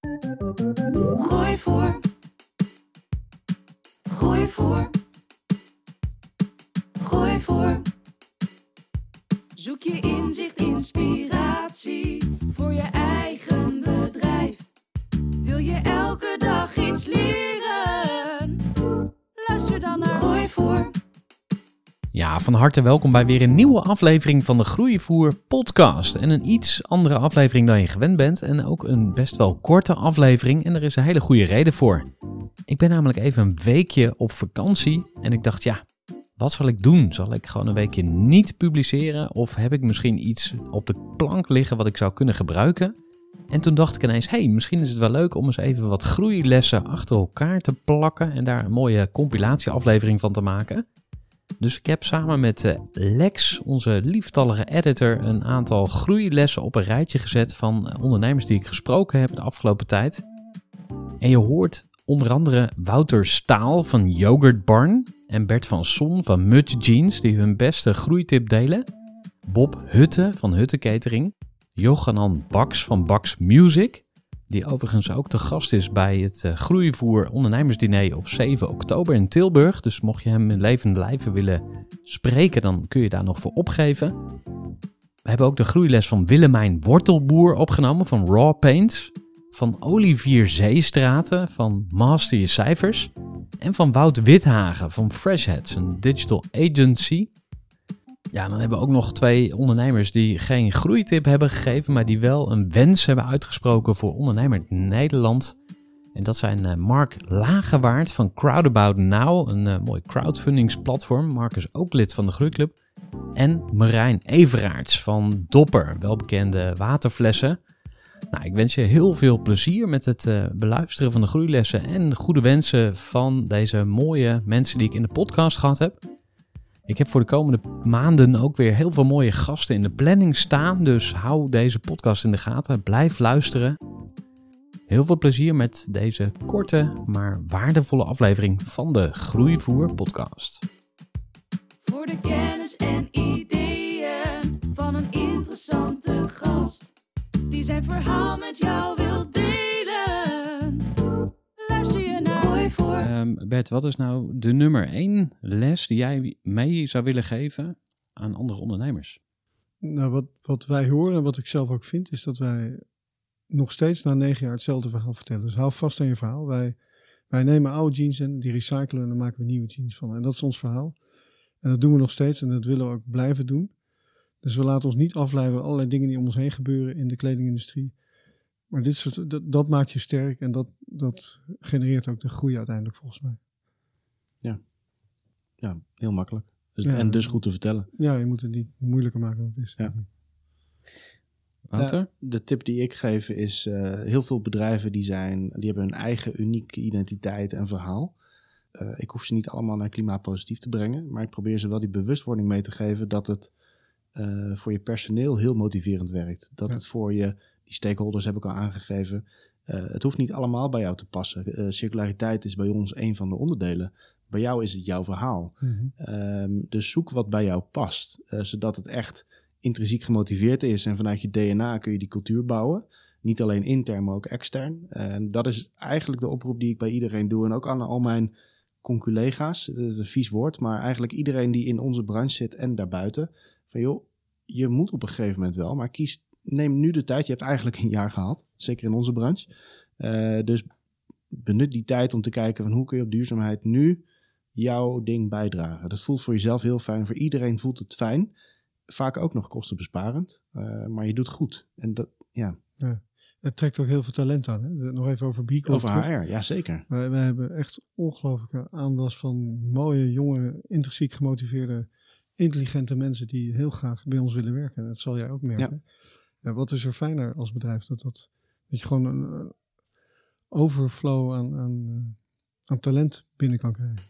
Groeivoer. Groeivoer. Groeivoer. Zoek je inzicht, inspiratie Van harte welkom bij weer een nieuwe aflevering van de Groeivoer podcast. En een iets andere aflevering dan je gewend bent en ook een best wel korte aflevering en er is een hele goede reden voor. Ik ben namelijk even een weekje op vakantie en ik dacht ja, wat zal ik doen? Zal ik gewoon een weekje niet publiceren of heb ik misschien iets op de plank liggen wat ik zou kunnen gebruiken? En toen dacht ik ineens, hey, misschien is het wel leuk om eens even wat groeilessen achter elkaar te plakken en daar een mooie compilatieaflevering van te maken. Dus ik heb samen met eh, Lex, onze lieftallige editor, een aantal groeilessen op een rijtje gezet van ondernemers die ik gesproken heb de afgelopen tijd. En je hoort onder andere Wouter Staal van Yogurt Barn en Bert van Son van Mud Jeans die hun beste groeitip delen. Bob Hutte van Hutte Catering. Johanan Baks van Baks Music, die overigens ook te gast is bij het uh, Groeivoer ondernemersdiner op 7 oktober in Tilburg. Dus mocht je hem in levend lijven willen spreken, dan kun je daar nog voor opgeven. We hebben ook de groeiles van Willemijn Wortelboer opgenomen van Raw Paints. Van Olivier Zeestraten van Master Je Cijfers. En van Wout Withagen van Freshheads, een digital agency. Ja, dan hebben we ook nog twee ondernemers die geen groeitip hebben gegeven, maar die wel een wens hebben uitgesproken voor ondernemer Nederland. En dat zijn uh, Mark Lagewaard van Crowdabout Now, een uh, mooi crowdfundingsplatform. Mark is ook lid van de Groeiclub. En Marijn Everaerts van Dopper, welbekende waterflessen. Nou, ik wens je heel veel plezier met het uh, beluisteren van de groeilessen en goede wensen van deze mooie mensen die ik in de podcast gehad heb. Ik heb voor de komende maanden ook weer heel veel mooie gasten in de planning staan. Dus hou deze podcast in de gaten. Blijf luisteren. Heel veel plezier met deze korte, maar waardevolle aflevering van de Groeivoer Podcast. Voor de kennis en ideeën van een interessante gast. Die zijn verhaal met jou Um, Bert, wat is nou de nummer één les die jij mee zou willen geven aan andere ondernemers? Nou, wat, wat wij horen en wat ik zelf ook vind, is dat wij nog steeds na negen jaar hetzelfde verhaal vertellen. Dus hou vast aan je verhaal. Wij, wij nemen oude jeans en die recyclen en dan maken we nieuwe jeans van. En dat is ons verhaal. En dat doen we nog steeds en dat willen we ook blijven doen. Dus we laten ons niet afleiden door allerlei dingen die om ons heen gebeuren in de kledingindustrie. Maar dit soort, dat, dat maakt je sterk en dat, dat genereert ook de groei uiteindelijk volgens mij. Ja, heel makkelijk. Dus, Ja. En dus goed te vertellen. Ja, je moet het niet moeilijker maken dan het is. Ja. Wouter? Ja, de tip die ik geef is, eh, heel veel bedrijven die, zijn, die hebben hun eigen unieke identiteit en verhaal. Eh, ik hoef ze niet allemaal naar klimaatpositief te brengen, maar ik probeer ze wel die bewustwording mee te geven dat het eh, voor je personeel heel motiverend werkt. Dat Ja. het voor je, die stakeholders heb ik al aangegeven, het hoeft niet allemaal bij jou te passen. Eh, circulariteit is bij ons een van de onderdelen. Bij jou is het jouw verhaal. Mhm. Ehm, dus zoek wat bij jou past, eh, zodat het echt intrinsiek gemotiveerd is. En vanuit je DNA kun je die cultuur bouwen. Niet alleen intern, maar ook extern. En dat is eigenlijk de oproep die ik bij iedereen doe. En ook aan al mijn conculega's. Het is een vies woord, maar eigenlijk iedereen die in onze branche zit en daarbuiten. Van joh, je moet op een gegeven moment wel, maar kies, neem nu de tijd. Je hebt eigenlijk een jaar gehad, zeker in onze branche. Eh, dus benut die tijd om te kijken van hoe kun je op duurzaamheid nu jouw ding bijdragen. Dat voelt voor jezelf heel fijn. Voor iedereen voelt het fijn. Vaak ook nog kostenbesparend. Uh, maar je doet goed. En dat, ja. ja. Het trekt ook heel veel talent aan. Hè? Nog even over B Over HR, ja zeker. Wij, wij hebben echt ongelooflijke aanwas van mooie, jonge, intrinsiek gemotiveerde, intelligente mensen die heel graag bij ons willen werken. En dat zal jij ook merken. Ja. Ja wat is er fijner als bedrijf dat, dat, dat je gewoon een, overflow aan, aan, eh, aan talent binnen kan krijgen.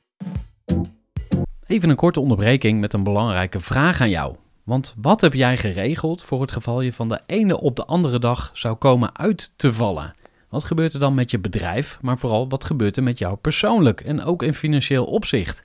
Even een korte onderbreking met een belangrijke vraag aan jou. Want wat heb jij geregeld voor het geval je van de ene op de andere dag zou komen uit te vallen? Wat gebeurt er dan met je bedrijf, maar vooral wat gebeurt er met jou persoonlijk en ook in financieel opzicht?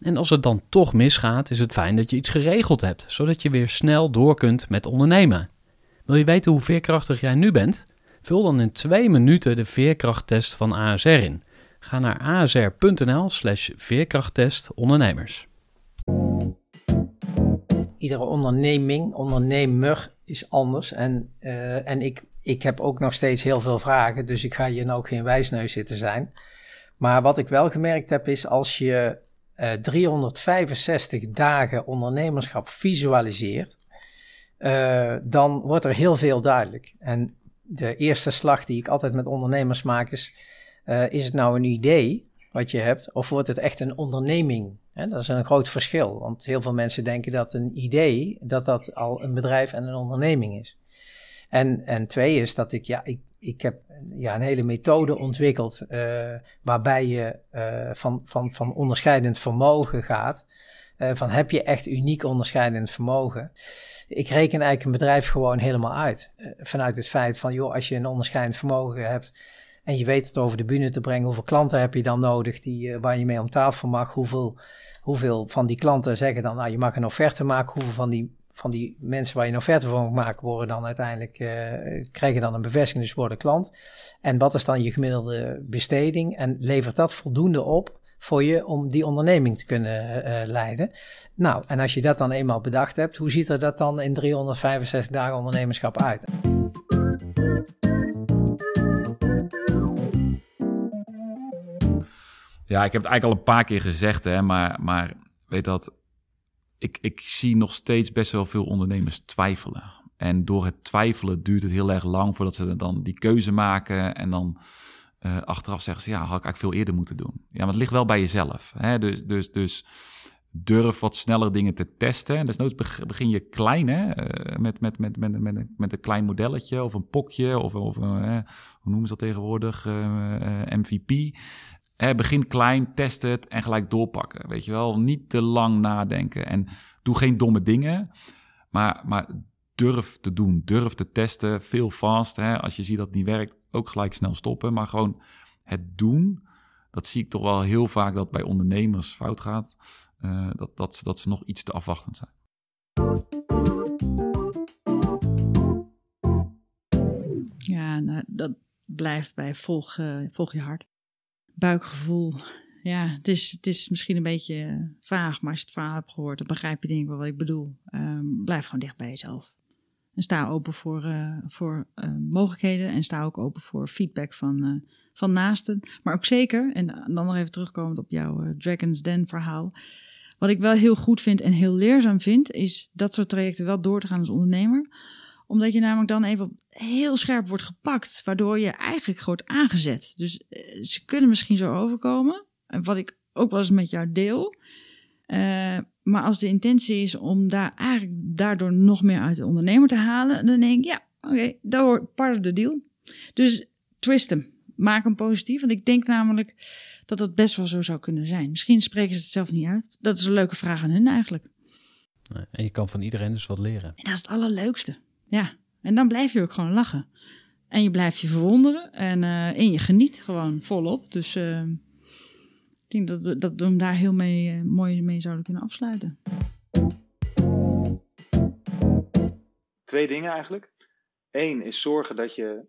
En als het dan toch misgaat, is het fijn dat je iets geregeld hebt, zodat je weer snel door kunt met ondernemen. Wil je weten hoe veerkrachtig jij nu bent? Vul dan in twee minuten de veerkrachttest van ASR in. Ga naar asr.nl slash veerkrachttest ondernemers. Iedere onderneming, ondernemer is anders. En, uh, en ik, ik heb ook nog steeds heel veel vragen, dus ik ga hier nou ook geen wijsneus zitten zijn. Maar wat ik wel gemerkt heb is als je uh, 365 dagen ondernemerschap visualiseert, uh, dan wordt er heel veel duidelijk. En de eerste slag die ik altijd met ondernemers maak is: uh, is het nou een idee wat je hebt, of wordt het echt een onderneming? Hè, dat is een groot verschil, want heel veel mensen denken dat een idee, dat dat al een bedrijf en een onderneming is. En, en twee is dat ik, ja, ik, ik heb ja, een hele methode ontwikkeld uh, waarbij je uh, van, van, van onderscheidend vermogen gaat. Uh, van heb je echt uniek onderscheidend vermogen? Ik reken eigenlijk een bedrijf gewoon helemaal uit. vanuit het feit van, joh, als je een onderscheidend vermogen hebt en je weet het over de bühne te brengen, hoeveel klanten heb je dan nodig die, waar je mee om tafel mag? Hoeveel, hoeveel van die klanten zeggen dan, nou, je mag een offerte maken. Hoeveel van die van die mensen waar je een offerte voor moet maken, worden dan uiteindelijk, uh, krijgen dan een bevestiging, dus worden klant. En wat is dan je gemiddelde besteding? En levert dat voldoende op voor je om die onderneming te kunnen uh, leiden? Nou, en als je dat dan eenmaal bedacht hebt, hoe ziet er dat dan in 365 dagen ondernemerschap uit? Ja, ik heb het eigenlijk al een paar keer gezegd, hè, maar, maar weet dat ik, ik zie nog steeds best wel veel ondernemers twijfelen. En door het twijfelen duurt het heel erg lang voordat ze dan die keuze maken. En dan uh, achteraf zeggen ze, ja, had ik eigenlijk veel eerder moeten doen. Ja, maar het ligt wel bij jezelf. Hè? Dus, dus, dus durf wat sneller dingen te testen. En desnoods begin je klein, hè? Uh, met, met, met, met, met, met een klein modelletje of een pokje of, of uh, hoe noemen ze dat tegenwoordig, MVP. Hè, begin klein, test het en gelijk doorpakken. Weet je wel, niet te lang nadenken. En doe geen domme dingen, maar, maar durf te doen. Durf te testen, veel fast. Hè. Als je ziet dat het niet werkt, ook gelijk snel stoppen. Maar gewoon het doen, dat zie ik toch wel heel vaak dat bij ondernemers fout gaat. Uh, dat, dat, dat ze nog iets te afwachtend zijn. Ja, nou, dat blijft bij volg, uh, volg je hart buikgevoel. Ja, het is, het is misschien een beetje vaag, maar als je het verhaal hebt gehoord, dan begrijp je denk ik wel wat ik bedoel. Um, blijf gewoon dicht bij jezelf. En sta open voor, uh, voor uh, mogelijkheden en sta ook open voor feedback van, van naasten. Maar ook zeker, en dan nog even terugkomend op jouw Dragon's Den verhaal. Wat ik wel heel goed vind en heel leerzaam vind, is dat soort trajecten wel door te gaan als ondernemer omdat je namelijk dan even heel scherp wordt gepakt, waardoor je eigenlijk wordt aangezet. Dus uh, ze kunnen misschien zo overkomen, wat ik ook wel eens met jou deel. Uh, maar als de intentie is om daar eigenlijk daardoor nog meer uit de ondernemer te halen, dan denk ik, ja, oké, okay, dat hoort part of the deal. Dus twist hem. Maak hem positief. Want ik denk namelijk dat dat best wel zo zou kunnen zijn. Misschien spreken ze het zelf niet uit. Dat is een leuke vraag aan hun eigenlijk. En je kan van iedereen dus wat leren. En dat is het allerleukste. Ja, en dan blijf je ook gewoon lachen. En je blijft je verwonderen en, en je geniet gewoon volop. Dus eh, ik denk dat, dat we hem daar heel mee, eh, mooi mee zouden kunnen afsluiten. Twee dingen eigenlijk. Eén is zorgen dat je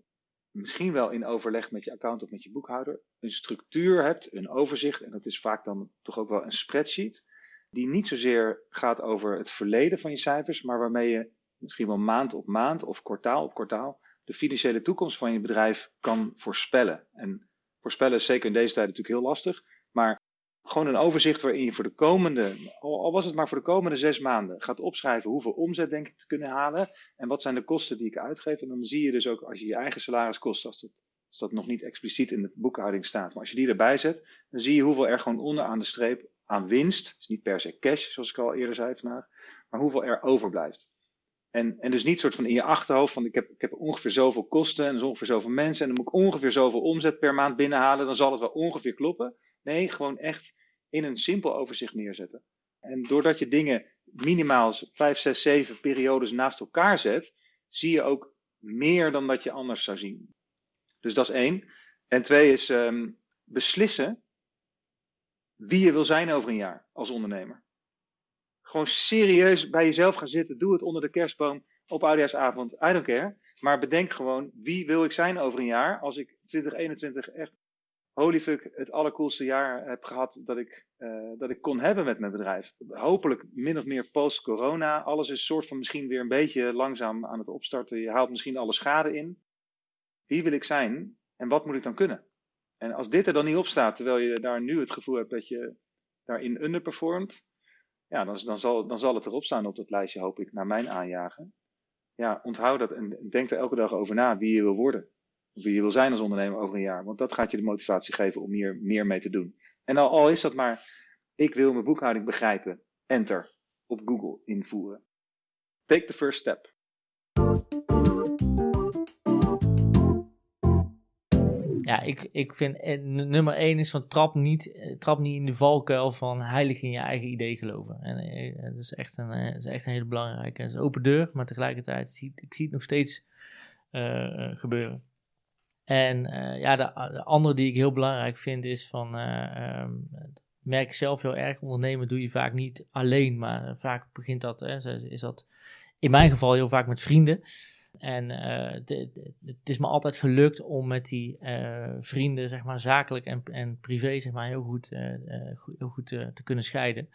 misschien wel in overleg met je account of met je boekhouder een structuur hebt, een overzicht. En dat is vaak dan toch ook wel een spreadsheet. Die niet zozeer gaat over het verleden van je cijfers, maar waarmee je misschien wel maand op maand of kwartaal op kwartaal de financiële toekomst van je bedrijf kan voorspellen. En voorspellen is zeker in deze tijd natuurlijk heel lastig, maar gewoon een overzicht waarin je voor de komende, al was het maar voor de komende zes maanden, gaat opschrijven hoeveel omzet denk ik te kunnen halen en wat zijn de kosten die ik uitgeef. En dan zie je dus ook als je je eigen salariskosten, als dat, nog niet expliciet in de boekhouding staat, maar als je die erbij zet, dan zie je hoeveel er gewoon onderaan de streep aan winst, is niet per se cash zoals ik al eerder zei vandaag, maar hoeveel er overblijft. En, en dus niet soort van in je achterhoofd van ik heb, ik heb ongeveer zoveel kosten en ongeveer zoveel mensen en dan moet ik ongeveer zoveel omzet per maand binnenhalen, dan zal het wel ongeveer kloppen. Nee, gewoon echt in een simpel overzicht neerzetten. En doordat je dingen minimaal 5, 6, 7 periodes naast elkaar zet, zie je ook meer dan dat je anders zou zien. Dus dat is één. En twee is um, beslissen wie je wil zijn over een jaar als ondernemer. Gewoon serieus bij jezelf gaan zitten. Doe het onder de kerstboom op oudejaarsavond. I don't care. Maar bedenk gewoon, wie wil ik zijn over een jaar als ik 2021 echt holy fuck het allercoolste jaar heb gehad dat ik, uh, dat ik kon hebben met mijn bedrijf. Hopelijk min of meer post-corona. Alles is soort van misschien weer een beetje langzaam aan het opstarten. Je haalt misschien alle schade in. Wie wil ik zijn en wat moet ik dan kunnen? En als dit er dan niet op staat, terwijl je daar nu het gevoel hebt dat je daarin underperformt, ja, dan, dan, zal, dan zal het erop staan op dat lijstje, hoop ik, naar mijn aanjagen. Ja, onthoud dat en denk er elke dag over na wie je wil worden. Of wie je wil zijn als ondernemer over een jaar. Want dat gaat je de motivatie geven om hier meer mee te doen. En al, al is dat maar, ik wil mijn boekhouding begrijpen. Enter. Op Google invoeren. Take the first step. Ja, ik, ik vind eh, nummer één is van trap niet, eh, trap niet in de valkuil van heilig in je eigen idee geloven. En eh, dat is echt een, dat is echt een hele belangrijke. Het is open deur, maar tegelijkertijd zie ik zie het nog steeds gebeuren. En ja, de, de, andere die ik heel belangrijk vind is van, um, merk zelf heel erg, ondernemen doe je vaak niet alleen, maar vaak begint dat, hè, is dat in mijn geval heel vaak met vrienden. En uh, het is me altijd gelukt om met die uh, vrienden, zeg maar, zakelijk en, en privé, zeg maar, heel goed, uh, heel goed te kunnen scheiden.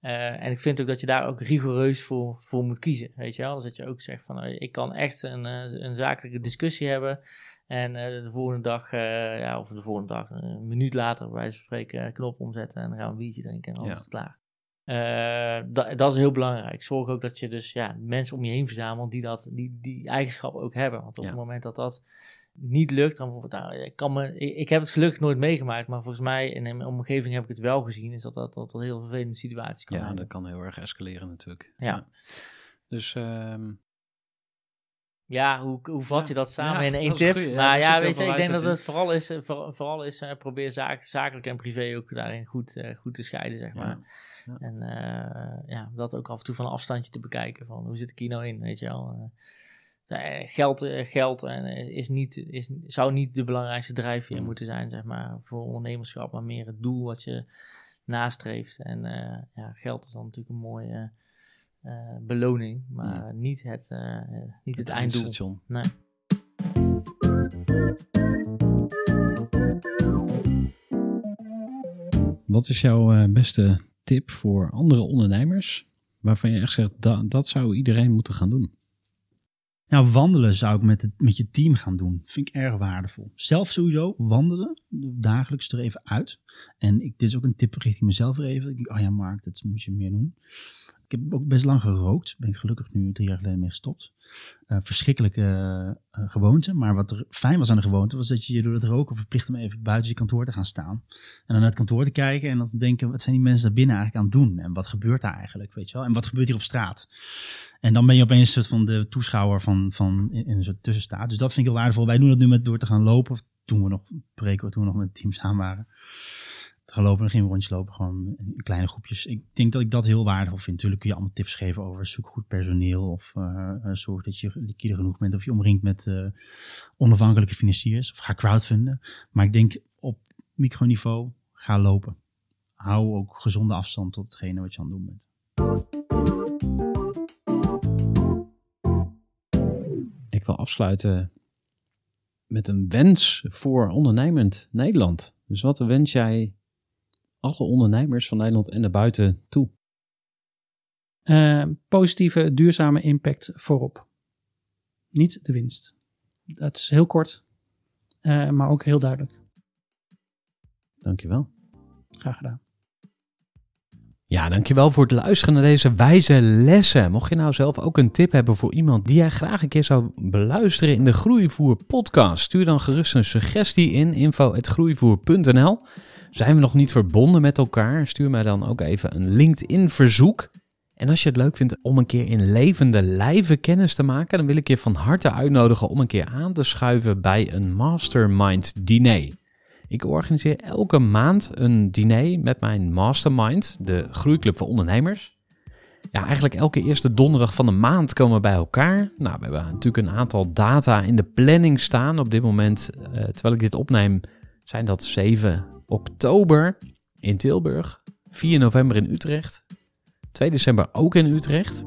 en ik vind ook dat je daar ook rigoureus voor, voor moet kiezen, weet je wel. Dus dat je ook zegt van, ik kan echt een, een zakelijke discussie hebben. En de volgende dag, ja, of de volgende dag, een minuut later, bij wijze van spreken, knop omzetten en dan gaan we een biertje drinken en alles ja. is klaar. Uh, dat, dat, is heel belangrijk. Zorg ook dat je dus ja, mensen om je heen verzamelt die dat, die, die eigenschappen ook hebben. Want op ja. het moment dat dat niet lukt, dan nou, ik, kan me, ik, ik, heb het gelukkig nooit meegemaakt, maar volgens mij in mijn omgeving heb ik het wel gezien, is dat dat, dat een heel vervelende situatie kan Ja, dat kan heel erg escaleren natuurlijk. Ja. ja. Dus um... ja, hoe, hoe vat ja. je dat samen ja, in één tip? Goeie, maar ja, weet je, ik denk dat het vooral is, voor, vooral is uh, probeer zaak, zakelijk en privé ook daarin goed, uh, goed te scheiden, zeg maar. Ja. En uh, ja, dat ook af en toe van een afstandje te bekijken. Van hoe zit hier nou in, weet je wel. Uh, geld geld en, is niet, is, zou niet de belangrijkste drijfveer mm. moeten zijn, zeg maar, voor ondernemerschap. Maar meer het doel wat je nastreeft. En ja, geld is dan natuurlijk een mooie beloning. Maar niet het, niet het, het einddoel. Nee. Wat is jouw beste tip voor andere ondernemers waarvan je echt zegt dat, dat zou iedereen moeten gaan doen? Nou, wandelen zou ik met, het, met je team gaan doen. Vind ik erg waardevol. Zelf sowieso, wandelen, dagelijks er even uit. En ik, dit is ook een tip richting mezelf even. Ik denk, oh ja, Mark, dat moet je meer doen. Ik heb ook best lang gerookt. Ben ik gelukkig nu drie jaar geleden mee gestopt. Uh, verschrikkelijke uh, uh, gewoonte. Maar wat er fijn was aan de gewoonte, was dat je je door het roken verplicht om even buiten je kantoor te gaan staan. En dan naar het kantoor te kijken en dan te denken, wat zijn die mensen daar binnen eigenlijk aan het doen? En wat gebeurt daar eigenlijk, weet je wel? En wat gebeurt hier op straat? En dan ben je opeens een soort van de toeschouwer van, van in, in een soort tussenstaat. Dus dat vind ik heel waardevol. Wij doen dat nu met door te gaan lopen. Of toen we nog preken, toen we nog met het team samen waren gaan lopen. Dan we rondjes lopen, gewoon in kleine groepjes. Ik denk dat ik dat heel waardevol vind. Natuurlijk kun je allemaal tips geven over zoek goed personeel. Of eh, eh, zorg dat je liquide genoeg bent. Of je omringt met eh, onafhankelijke financiers. Of ga crowdfunden. Maar ik denk op microniveau, ga lopen. Hou ook gezonde afstand tot hetgene wat je aan het doen bent. Ik wil afsluiten met een wens voor ondernemend Nederland. Dus wat wens jij alle ondernemers van Nederland en daarbuiten toe? Eh, positieve, duurzame impact voorop. Niet de winst. Dat is heel kort, eh, maar ook heel duidelijk. Dankjewel. Graag gedaan. Ja, dankjewel voor het luisteren naar deze wijze lessen. Mocht je nou zelf ook een tip hebben voor iemand die jij graag een keer zou beluisteren in de Groeivoer podcast, stuur dan gerust een suggestie in info.groeivoer.nl. Zijn we nog niet verbonden met elkaar? Stuur mij dan ook even een LinkedIn verzoek. En als je het leuk vindt om een keer in levende lijven kennis te maken, dan wil ik je van harte uitnodigen om een keer aan te schuiven bij een mastermind diner. Ik organiseer elke maand een diner met mijn mastermind, de Groeiclub voor Ondernemers. Ja, eigenlijk elke eerste donderdag van de maand komen we bij elkaar. Nou, we hebben natuurlijk een aantal data in de planning staan. Op dit moment, eh, terwijl ik dit opneem, zijn dat 7 oktober in Tilburg, 4 november in Utrecht, 2 december ook in Utrecht.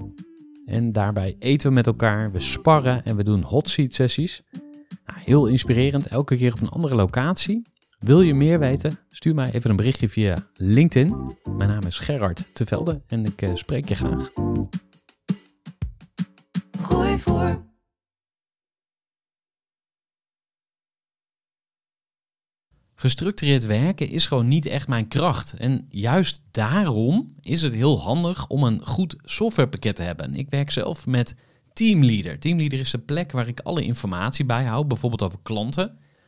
En daarbij eten we met elkaar, we sparren en we doen hot seat sessies. Nou, heel inspirerend, elke keer op een andere locatie. Wil je meer weten? Stuur mij even een berichtje via LinkedIn. Mijn naam is Gerard Tevelde en ik eh, spreek je graag. Gooi voor. Gestructureerd werken is gewoon niet echt mijn kracht. En juist daarom is het heel handig om een goed softwarepakket te hebben. Ik werk zelf met Teamleader. Teamleader is de plek waar ik alle informatie bijhoud, bijvoorbeeld over klanten.